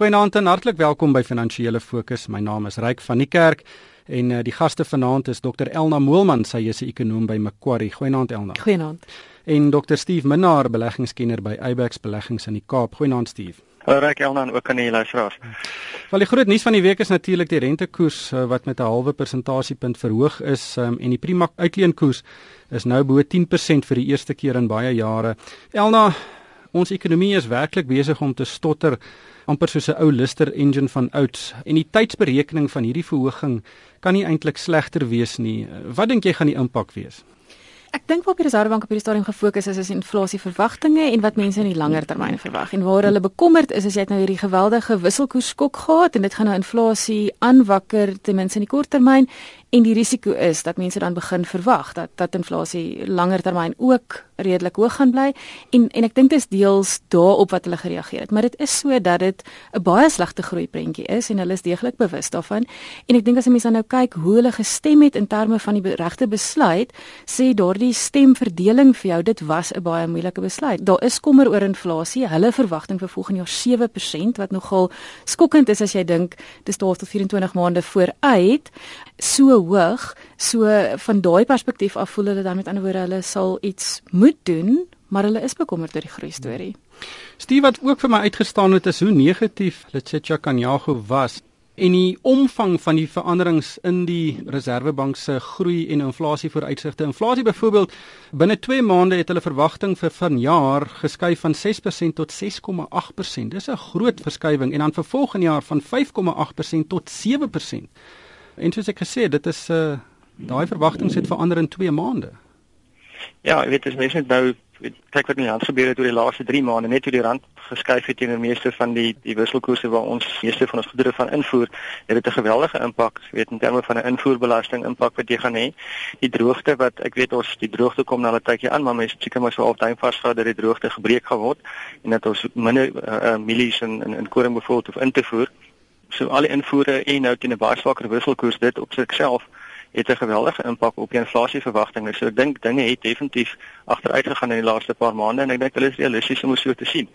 Goeienaand en hartlik welkom by Finansiële Fokus. My naam is Ryk van die Kerk en uh, die gaste vanaand is Dr Elna Moelman, sy is 'n ekonom by Macquarie. Goeienaand Elna. Goeienaand. En Dr Steve Minnar, beleggingskenner by Ibex Beleggings in die Kaap. Goeienaand Steve. Hallo Ryk Elna en ook aan die luisteraars. Wel die groot nuus van die week is natuurlik die rentekoers uh, wat met 'n halwe persentasiepunt verhoog is um, en die prima uitleenkoers is nou bo 10% vir die eerste keer in baie jare. Elna, ons ekonomie is werklik besig om te stotter amper soos 'n ou Lister engine van ouds en die tydsberekening van hierdie verhoging kan nie eintlik slegter wees nie. Wat dink jy gaan die impak wees? Ek dink waar die Reserwebank op hierdie stadium gefokus is is inflasieverwagtinge en wat mense in die langer termyn verwag. En waar hulle bekommerd is is jy het nou hierdie geweldige wisselkoersskok gehad en dit gaan nou inflasie aanwakker ten minste in die kort termyn en die risiko is dat mense dan begin verwag dat dat inflasie langer termyn ook redelik hoog gaan bly. En en ek dink dit is deels daarop wat hulle gereageer het. Maar dit is so dat dit 'n baie slegte groei prentjie is en hulle is deeglik bewus daarvan. En ek dink as 'n mens dan nou kyk hoe hulle gestem het in terme van die regte besluit sê daardie stemverdeling vir jou dit was 'n baie moeilike besluit. Daar is kommer oor inflasie. Hulle verwagting vir volgende jaar 7% wat nogal skokkend is as jy dink dis 12 tot 24 maande vooruit so hoog. So van daai perspektief af voel hulle dan met ander woorde hulle sal iets moet doen, maar hulle is bekommerd oor die groei storie. Steve wat ook vir my uitgestaan het is hoe negatief Letsetja Kanyago was en die omvang van die veranderings in die Reserwebank se groei en inflasie vooruitsigte. Inflasie byvoorbeeld binne 2 maande het hulle verwagting vir vanjaar geskuif van 6% tot 6,8%. Dis 'n groot verskywing en dan vir volgende jaar van 5,8% tot 7%. En soos ek gesê het, dit is uh daai verwagtinge het verander in 2 maande. Ja, jy weet as mens net nou kyk wat in die land gebeur het oor die laaste 3 maande, net hoe die rand geskuif het teenoor meeste van die die wisselkoerse waar ons meeste van ons goedere van invoer, het dit 'n geweldige impak, weet in terme van 'n invoerbelasting impak wat jy gaan hê. Die droogte wat ek weet ons die droogte kom nou al 'n tydjie aan, maar mense seker maar so halftyd vasgehou dat die droogte gebreek gaan word en dat ons minder uh, uh, mielies in in, in koring bevoel hoef in te voer so al die invoere en nou teen 'n baie swakker wisselkoers dit op sigself het 'n geweldige impak op die inflasieverwagtinge. So ek dink dinge het definitief agteruit gegaan in die laaste paar maande en ek dink hulle is realisties om so te sien.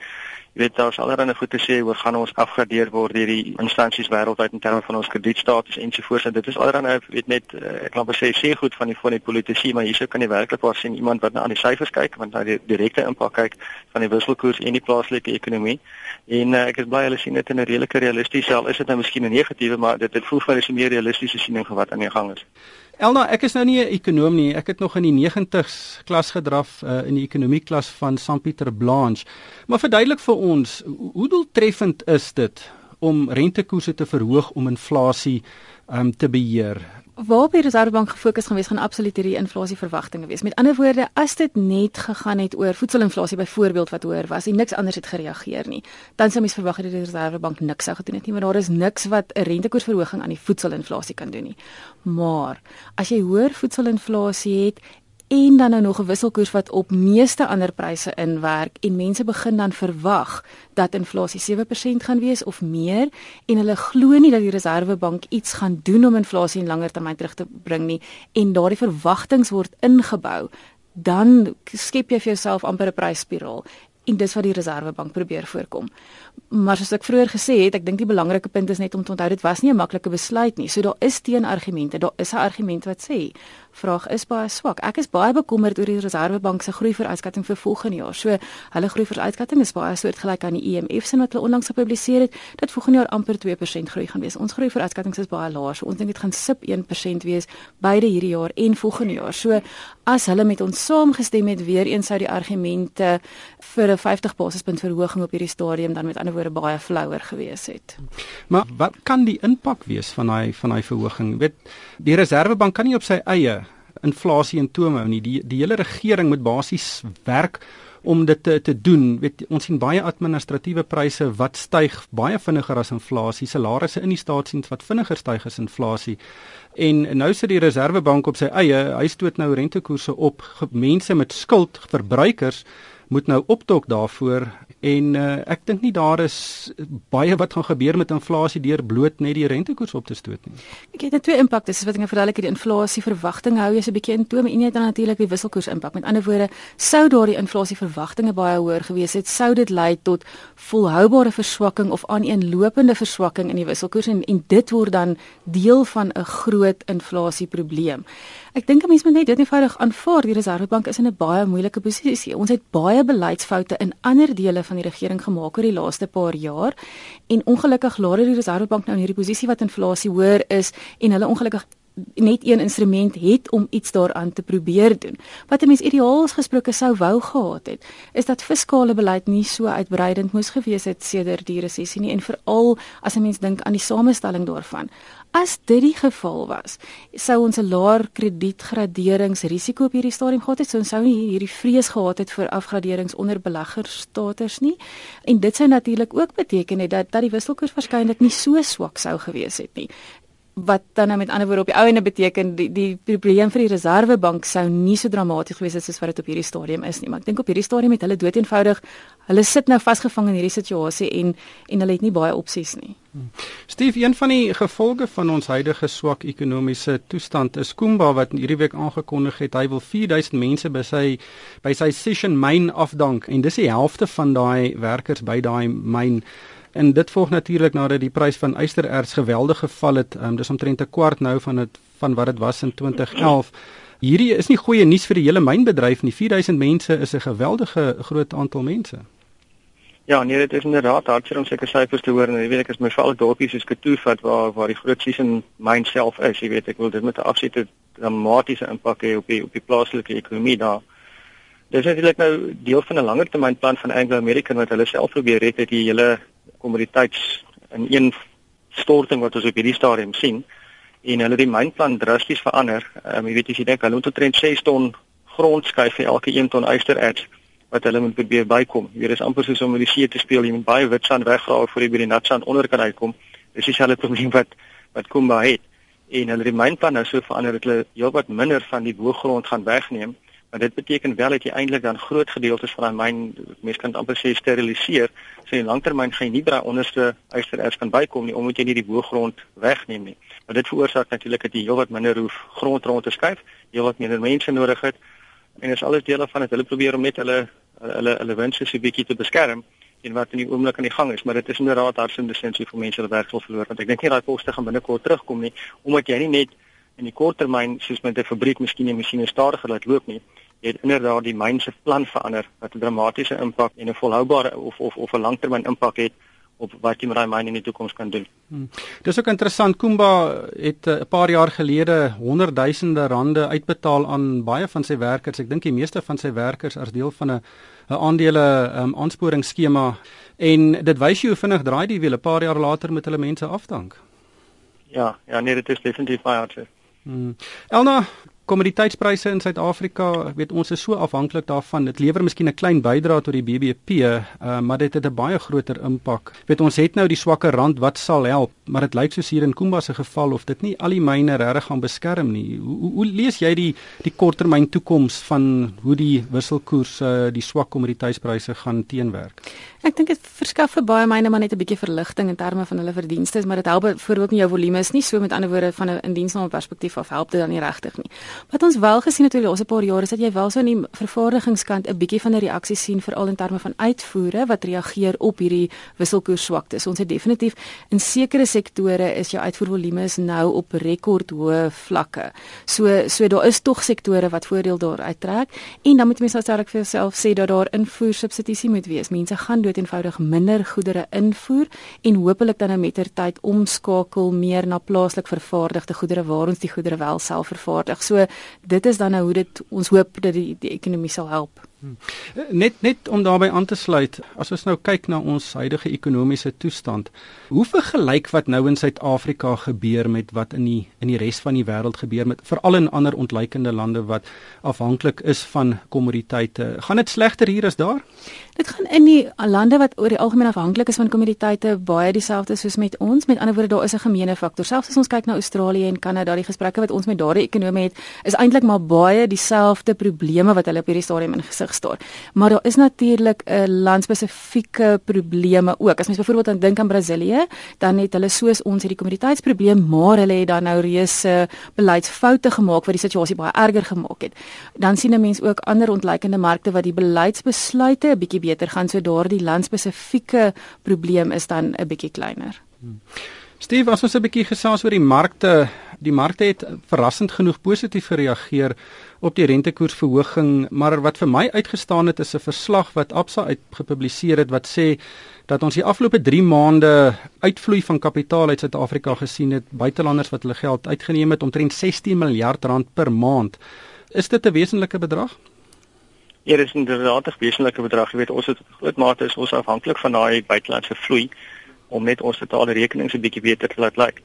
Jy weet daar's allerlei goed te sê oor gaan ons afgradeer word deur die instansies wêreldwyd in terme van ons kredietstatus ensovoorts. Dit is allerlei weet net eh, ek kan sê sê goed van die van die politici, maar hierso kan jy werklik waar sien iemand wat na aan die syfers kyk, want na die direkte impak kyk van die wisselkoers en die plaaslike ekonomie. En uh, ek is bly hulle sien dit in 'n redelike realistiese al is dit nou miskien 'n negatiewe, maar dit het voel vir hulle 'n meer realistiese siening van wat aan die gang is. Elna, ek is nou nie 'n ekonom nie. Ek het nog in die 90s klas gedraf uh, in die ekonomie klas van St Pieter Blanche. Maar verduidelik vir ons, hoe doeltreffend is dit om rentekoerse te verhoog om inflasie um, te beheer? Waar die Reserwebank gefokus gewees gaan absoluut hierdie inflasieverwagtinge wees. Met ander woorde, as dit net gegaan het oor voedselinflasie byvoorbeeld wat hoër was en niks anders het gereageer nie, dan sou mens verwag dat die Reserwebank niks sou gedoen het nie, maar daar is niks wat 'n rentekoersverhoging aan die voedselinflasie kan doen nie. Maar as jy hoër voedselinflasie het en dan nou nog 'n wisselkoers wat op meeste ander pryse inwerk en mense begin dan verwag dat inflasie 7% gaan wees of meer en hulle glo nie dat die Reserwebank iets gaan doen om inflasie in langer termyn terug te bring nie en daardie verwagtinge word ingebou dan skep jy vir jouself amper 'n prysspiraal en dis wat die Reserwebank probeer voorkom. Maar soos ek vroeër gesê het, ek dink die belangrike punt is net om te onthou dit was nie 'n maklike besluit nie. So daar is teenargumente. Daar is 'n argument wat sê vraag is baie swak. Ek is baie bekommerd oor die Reserwebank se groei vooruitskatting vir volgende jaar. So hulle groei vooruitskatting is baie soortgelyk aan die IMF se wat hulle onlangs gepubliseer het dat volgende jaar amper 2% groei gaan wees. Ons groei vooruitskatting is baie laag. So ons dink dit gaan sub 1% wees beide hierdie jaar en volgende jaar. So as hulle met ons saamgestem het weer eens sou die argumente vir 'n 50 basispunt verhoging op hierdie stadium dan met ander woorde baie flouer gewees het. Maar wat kan die impak wees van daai van daai verhoging? Jy weet die Reserwebank kan nie op sy eie inflasie in toom hou nie. Die die hele regering moet basies werk om dit te, te doen. Weet ons sien baie administratiewe pryse wat styg baie vinniger as inflasie. Salarisse in die staatsdiens wat vinniger styg as inflasie. En nou sit die Reserwebank op sy eie, hy stoot nou rentekoerse op. Mense met skuld, verbruikers moet nou optok daarvoor En uh, ek dink nie daar is baie wat gaan gebeur met inflasie deur bloot net die rentekoers op te stoot nie. Ek het net twee impakte, soos wat ek nou verduidelik, die inflasie verwagting hou jy so 'n bietjie in maar en dan natuurlik die wisselkoers impak. Met ander woorde, sou daardie inflasie verwagtinge baie hoër gewees het, sou dit lei tot volhoubare verswakking of aaneenlopende verswakking in die wisselkoers en en dit word dan deel van 'n groot inflasieprobleem. Ek dink 'n mens moet net dit eenvoudig aanvaar. Die Reserwebank is in 'n baie moeilike posisie. Ons het baie beleidsfoute in ander dele van die regering gemaak oor die laaste paar jaar. En ongelukkig laat die Reserwebank nou in hierdie posisie wat inflasie hoër is en hulle ongelukkig net een instrument het om iets daaraan te probeer doen. Wat 'n mens ideaals gesproke sou wou gehad het, is dat fiskale beleid nie so uitbreidend moes gewees het sedert die resessie nie en veral as 'n mens dink aan die samestelling daarvan. As dit die geval was, sou ons 'n laer kredietgraderingsrisiko op hierdie stadium gehad het, so ons sou nie hierdie vrees gehad het vir afgraderings onder beleggerstatus nie. En dit sou natuurlik ook beteken het dat dat die wisselkoers waarskynlik nie so swak sou gewees het nie wat dan nou met ander woorde op die ou ende beteken die die probleem vir die reservebank sou nie so dramaties gewees het soos wat dit op hierdie stadium is nie maar ek dink op hierdie stadium het hulle dood eenvoudig hulle sit nou vasgevang in hierdie situasie en en hulle het nie baie opsies nie. Steve, een van die gevolge van ons huidige swak ekonomiese toestand is Kumba wat hierdie week aangekondig het hy wil 4000 mense by sy by sy Session myn afdank en dis die helfte van daai werkers by daai myn En dit volg natuurlik nadat die prys van ystererts geweldig geval het. Um, dis omtrent 'n kwart nou van dit van wat dit was in 2011. Hierdie is nie goeie nuus vir die hele mynbedryf nie. 4000 mense is 'n geweldige groot aantal mense. Ja, nee, dit is inderdaad hartseer om seker syfers te hoor jy weet ek is my veral dorpies soos Katoe vat waar waar die groot season myn self is, jy weet ek wil dit met 'n afsete dramatiese impak hê op die op die plaaslike ekonomie daar. Dis natuurlik nou deel van 'n langer termynplan van Anglo American wat hulle self probeer red het die hele kommoditeits in een storting wat ons op hierdie stadium sien en hulle die mynplan drasties verander. Ehm um, jy weet as jy dink hulle moet omtrent 6 ton grond skuif vir elke 1 ton ystererts wat hulle moet probeer bykom. Hier is amper soos om in die see te speel, jy moet baie witsand weggrawe voor jy by die natsand onder kan uitkom. Dis dieselfde probleem wat wat Kumba het. En hulle die mynplan nou so verander dat hulle heelwat minder van die boergrond gaan wegneem Maar dit beteken wel dat jy eintlik dan groot gedeeltes van daai myn mense kan amper sê steriliseer. So in langtermyn gaan jy nie by onderste ystererts kan bykom nie omdat jy nie die boergrond wegneem nie. Maar dit veroorsaak natuurlik dat jy heelwat minder hoef grond rond te skuif, heelwat minder mense nodig het. En dit is alles dele van dit. Hulle probeer om net hulle hulle hulle wense so 'n bietjie te beskerm en wat in die oomblik aan die gang is, maar dit is inderdaad hartsende sensie vir mense wat werk sal verloor want ek dink nie daai koste gaan binnekort terugkom nie omdat jy nie net in die korttermyn soos met 'n fabriek miskien 'n masjiene stadiger laat loop nie het inderdaad die myn se plan verander wat 'n dramatiese impak en 'n volhoubare of of of 'n langtermyn impak het op wat jy met daai myn in die toekoms kan doen. Hmm. Dis ook interessant Kumba het eh, 'n paar jaar gelede honderdduisende rande uitbetaal aan baie van sy werkers. Ek dink die meeste van sy werkers as deel van 'n 'n aandele um, aansporingsskema en dit wys jy hoe vinnig draai die wiel 'n paar jaar later met hulle mense afdank. Ja, ja nee, dit is definitief baie hartseer. Hmm. Elna, kommoditeitspryse in Suid-Afrika, ek weet ons is so afhanklik daarvan. Dit lewer miskien 'n klein bydrae tot die BBP, uh, maar dit het 'n baie groter impak. Weet ons het nou die swakker rand wat sal help, maar dit lyk soos hier in Kumba se geval of dit nie al die myne regtig gaan beskerm nie. Hoe, hoe, hoe lees jy die die korttermyn toekoms van hoe die wisselkoers uh, die swak kommoditeitspryse gaan teenwerk? Ek dink dit verskaf vir baie myne maar net 'n bietjie verligting in terme van hulle verdienste, maar dit help byvoorbeeld nie jou volume is nie so met ander woorde van 'n indiensname perspektief af help dit dan nie regtig nie. Wat ons wel gesien het oor die laaste paar jare is dat jy wel so in die vervaardigingskant 'n bietjie van 'n reaksie sien veral in terme van uitvoere wat reageer op hierdie wisselkoers swaktes. Ons het definitief in sekere sektore is jou uitvoervolume nou op rekordhoë vlakke. So so daar is tog sektore wat voordeel daar uittrek en dan moet mense natuurlik vir jouself sê dat daar invoer subsidie moet wees. Mense gaan dood eenvoudig minder goedere invoer en hopelik dan nou mettertyd omskakel meer na plaaslik vervaardigde goedere waar ons die goedere wel self vervaardig. So dit is dan nou hoe dit ons hoop dat die die ekonomie sal help. Hmm. Net net om daarbey aan te sluit, as ons nou kyk na ons huidige ekonomiese toestand, hoe vergelyk wat nou in Suid-Afrika gebeur met wat in die in die res van die wêreld gebeur met veral in ander ontleikende lande wat afhanklik is van kommoditeite? Gaan dit slegter hier as daar? Dit gaan in die lande wat oor die algemeen afhanklik is van kommoditeite baie dieselfde soos met ons. Met ander woorde, daar is 'n gemeene faktor. Selfs as ons kyk na Australië en Kanada, die gesprekke wat ons met daardie ekonome het, is eintlik maar baie dieselfde probleme wat hulle op hierdie stadium in gesig staar. Maar daar is natuurlik 'n landspesifieke probleme ook. As mens byvoorbeeld aan dink aan Brasilië, dan het hulle soos ons hierdie kommoditeitsprobleem, maar hulle het dan nou reuse beleidsfoute gemaak wat die situasie baie erger gemaak het. Dan sien 'n mens ook ander ontleikende markte wat die beleidsbesluite 'n bietjie beter gaan so daardie landspesifieke probleem is dan 'n bietjie kleiner. Hmm. Steve, ons 'n bietjie gesels oor die markte, die markte het verrassend genoeg positief gereageer op die rentekoersverhoging, maar wat vir my uitgestaan het is 'n verslag wat Absa uitgepubliseer het wat sê dat ons die afgelope 3 maande uitvloei van kapitaal uit Suid-Afrika gesien het, buitelanders wat hulle geld uitgeneem het omtrent 16 miljard rand per maand. Is dit 'n wesenlike bedrag? Ja, dit is inderdaad 'n wesenlike bedrag. Jy weet, ons het groot mate is ons afhanklik van daai buitelandse vloei om net ons totale rekening so 'n bietjie beter te laat lyk.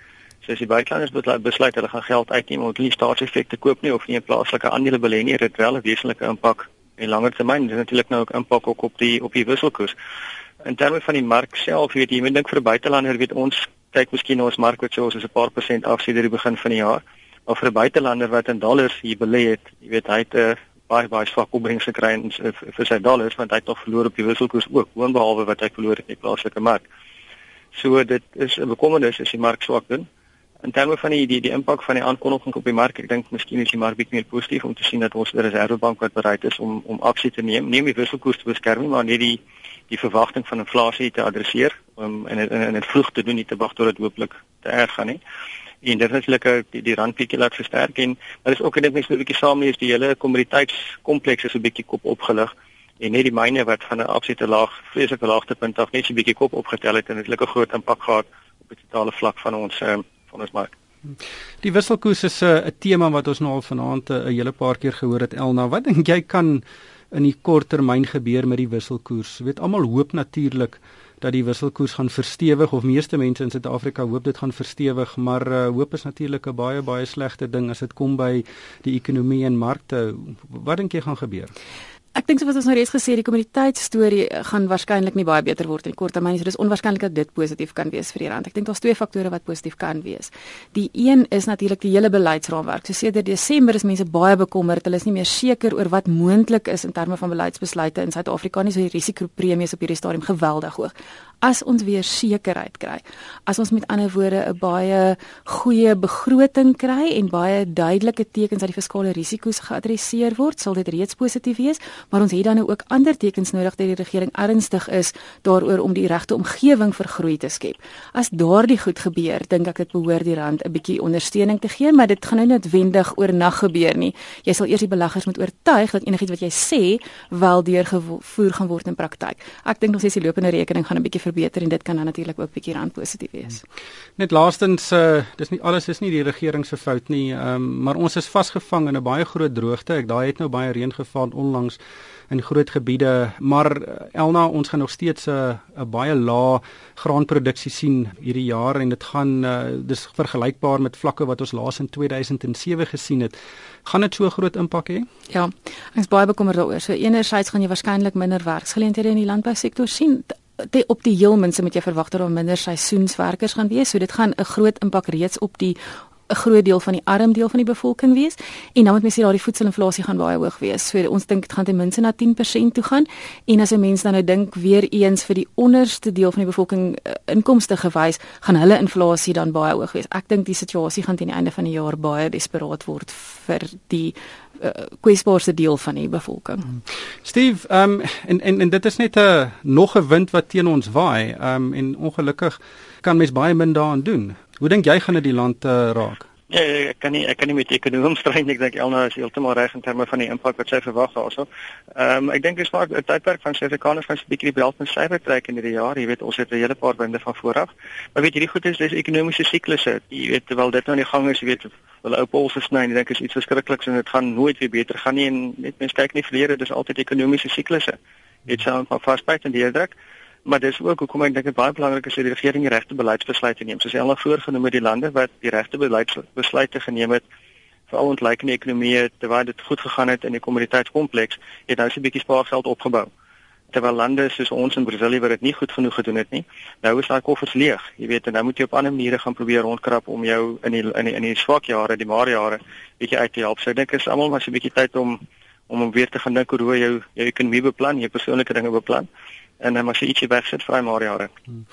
So as die buitelanders besluit hulle gaan geld uitneem om nie staatseffekte koop nie of nie 'n plaaslike aandele belê nie, dit wel 'n wesenlike impak in langer termyn. Dit is natuurlik nou ook impak ook op die op die wisselkoers. In terme van die mark self, weet jy, jy moet dink vir 'n buitelander, weet ons kyk miskien na ons mark wat sê ons is 'n paar persent af sedert die begin van die jaar of vir 'n buitelander wat in dollars hier belê het, jy weet hy het 'n uh, baie baie swak opbrengs gekry in vir sy dollars want hy het nog verloor op die wisselkoers ook, boonbehalwe wat hy verloor het in die plaaslike mark. So dit is 'n bekommernis as die mark swak doen. In terme van die die, die impak van die aankondiging op die mark, ek dink miskien is die mark bietjie meer positief om te sien dat ons die Reservebank wat bereid is om om aksie te neem, neem die wisselkoers te beskerm, maar net die die verwagting van inflasie te adresseer om in in in 'n vroeg te doen nie te wag tot dit hooplik te erg gaan nie. En dit natuurlik die, die rand bietjie laat versterk en maar is ook net mens 'n bietjie saam lees die hele kommoditeitskompleks is 'n bietjie kop opgelig en net die myne wat van 'n absolute laag vreeslike laagtepunt af net 'n bietjie kop opgetel het en natuurlik 'n groot impak gehad op die totale vlak van ons um, van ons mark. Die wisselkoers is 'n uh, tema wat ons nou al vanaand 'n uh, hele paar keer gehoor het Elna. Wat dink jy kan in die kort termyn gebeur met die wisselkoers? Jy weet almal hoop natuurlik dat die wisselkoers gaan verstewig of meeste mense in Suid-Afrika hoop dit gaan verstewig, maar uh, hoop is natuurlik 'n baie baie slegte ding as dit kom by die ekonomie en markte. Wat dink jy gaan gebeur? Ek dink soos ons nou reeds gesê die kommoditeitstorie gaan waarskynlik nie baie beter word in kort termyn. So dis onwaarskynlik dat dit positief kan wees vir die rand. Ek dink daar's twee faktore wat positief kan wees. Die een is natuurlik die hele beleidsraamwerk. So sedert Desember is mense baie bekommerd. Hulle is nie meer seker oor wat moontlik is in terme van beleidsbesluite in Suid-Afrika nie. So die risikopremies op hierdie stadium geweldig hoog as ons weer sekerheid kry. As ons met ander woorde 'n baie goeie begroting kry en baie duidelike tekens dat die fiskale risiko's geadresseer word, sal dit reeds positief wees, maar ons het dan nou ook ander tekens nodig dat die regering ernstig is daaroor om die regte omgewing vir groei te skep. As daardie goed gebeur, dink ek dit behoort die rand 'n bietjie ondersteuning te gee, maar dit gaan nou net wendig oornag gebeur nie. Jy sal eers die beleggers moet oortuig dat enigiets wat jy sê wel deurgevoer gaan word in praktyk. Ek dink nog steeds die lopende rekening gaan 'n bietjie verbeter en dit kan dan natuurlik ook bietjie rand positief wees. Net laastens uh dis nie alles is nie die regering se fout nie, um, maar ons is vasgevang in 'n baie groot droogte. Ek daai het nou baie reën geval onlangs in groot gebiede, maar eh, Elna ons gaan nog steeds 'n uh, 'n baie lae graanproduksie sien hierdie jaar en dit gaan uh, dis vergelykbaar met vlakke wat ons laas in 2007 gesien het. Gaan dit so 'n groot impak hê? Ja. Ek is baie bekommerd daaroor. So enerzijds gaan jy waarskynlik minder werksgeleenthede in die landbousektor sien die op die heel minste moet jy verwag dat daar minder seisoenswerkers gaan wees. So dit gaan 'n groot impak reeds op die 'n groot deel van die arm deel van die bevolking wees en dan moet mens sê daardie voedselinflasie gaan baie hoog wees. So ons dink dit gaan ten minste na 10% toe gaan en as 'n mens dan nou dink weer eens vir die onderste deel van die bevolking uh, inkomste gewys, gaan hulle inflasie dan baie hoog wees. Ek dink die situasie gaan teen die einde van die jaar baie desperaat word vir die uh, kwesbaarste deel van die bevolking. Steve, ehm um, en, en en dit is net 'n nog 'n wind wat teen ons waai. Ehm um, en ongelukkig kan mens baie min daaraan doen. Hoe dink jy gaan dit die land uh, raak? Ja, ek kan nie ek kan nie met ekonomie strei nie. Ek dink Elna is heeltemal reg in terme van die impak wat sy verwag daarso. Ehm um, ek dink dit is maar 'n tydperk van Suid-Afrikaners van 'n bietjie die belt en syfer trek in hierdie jaar. Jy weet, ons het 'n hele paar winde van vooraf. Maar weet hierdie goed is dis ekonomiese siklusse. Jy weet, terwyl dit nou aan die gang is, jy weet, hulle ou polse sny en ek dink is iets verskrikliks en dit gaan nooit weer beter gaan nie en net mense kyk nie verlede, dis altyd ekonomiese siklusse. Het self maar vasbyt en die druk maar dis ook hoekom ek dink dit baie belangrik is dat die regering die regte beleidsbesluite neem. Soos hulle voorgenoem het die lande wat die regte beleidsbesluite geneem het veral ontleikende ekonomieë terwyl dit goed gegaan het in die kommoditeitskompleks, het nou so 'n bietjie spaargeld opgebou. terwyl lande soos ons in Brasilië wat dit nie goed genoeg gedoen het nie. Nou is daai koffers leeg. Jy weet, en nou moet jy op ander maniere gaan probeer rondkrap om jou in die in die in die swak jare, die maar jare, bietjie uit te help. So ek dink is almal maar so 'n bietjie tyd om om om weer te gaan dink hoe jou jou ekonomie beplan, jou persoonlike dinge beplan en dan as jy ietsie wegsit vir 'n maar jare. Hmm.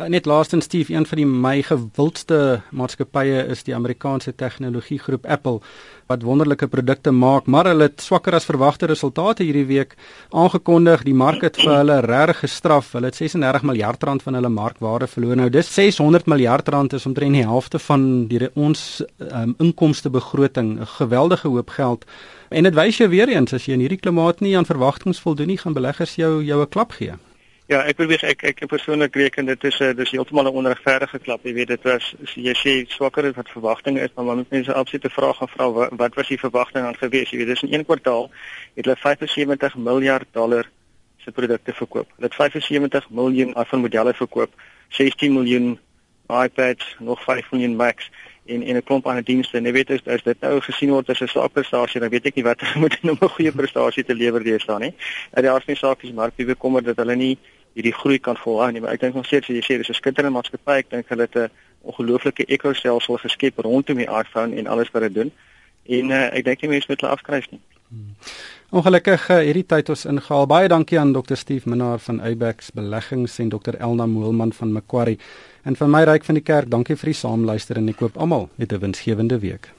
Uh, net laastens Steve, een van die my gewildste maatskappye is die Amerikaanse tegnologiegroep Apple wat wonderlike produkte maak, maar hulle het swakker as verwagte resultate hierdie week aangekondig. Die mark het vir hulle regtig gestraf. Hulle het 36 miljard rand van hulle markwaarde verloor. Nou dis 600 miljard rand is omtrent die helfte van die ons um, inkomste begroting, 'n geweldige hoop geld. En dit wys jou weer eens as jy in hierdie klimaat nie aan verwagtinge voldoen nie, gaan beleggers jou jou 'n klap gee. Ja, ek probeer ek ek persoonlik reken dit is 'n eh, dis heeltemal 'n onregverdige klap. Jy weet dit was jy sê swakker as wat verwagtinge is, maar moet mense absolute vrae gaan vra wat, wat was die verwagting aan gewees? Jy weet dis in een kwartaal het hulle 75 miljard dollar se produkte verkoop. Hulle het 75 miljoen iPhone modelle verkoop, 16 miljoen iPads, nog 5 miljoen Macs en en 'n klomp ander dienste. En jy weet as, as dit nou gesien word as 'n swak prestasie, dan weet ek nie wat moet om 'n goeie prestasie te lewer deesdae nie. Dat die aardse saak is maar baie bekommer dat hulle nie hierdie groei kan volhou nie. Maar ek dink nog steeds as jy sê dis 'n skitterende maatskappy, ek dink hulle het 'n ongelooflike ekostelsel geskep rondom die iPhone en alles wat dit doen. En uh, ek dink nie mense moet hulle afskryf nie. Hmm. Ongelukkig uh, hierdie tyd ons ingehaal. Baie dankie aan Dr. Steve Minnar van Ubex Beleggings en Dr. Elna Moelman van Macquarie. En van my ryk van die kerk, dankie vir die saamluister en ek koop almal 'n winsgewende week.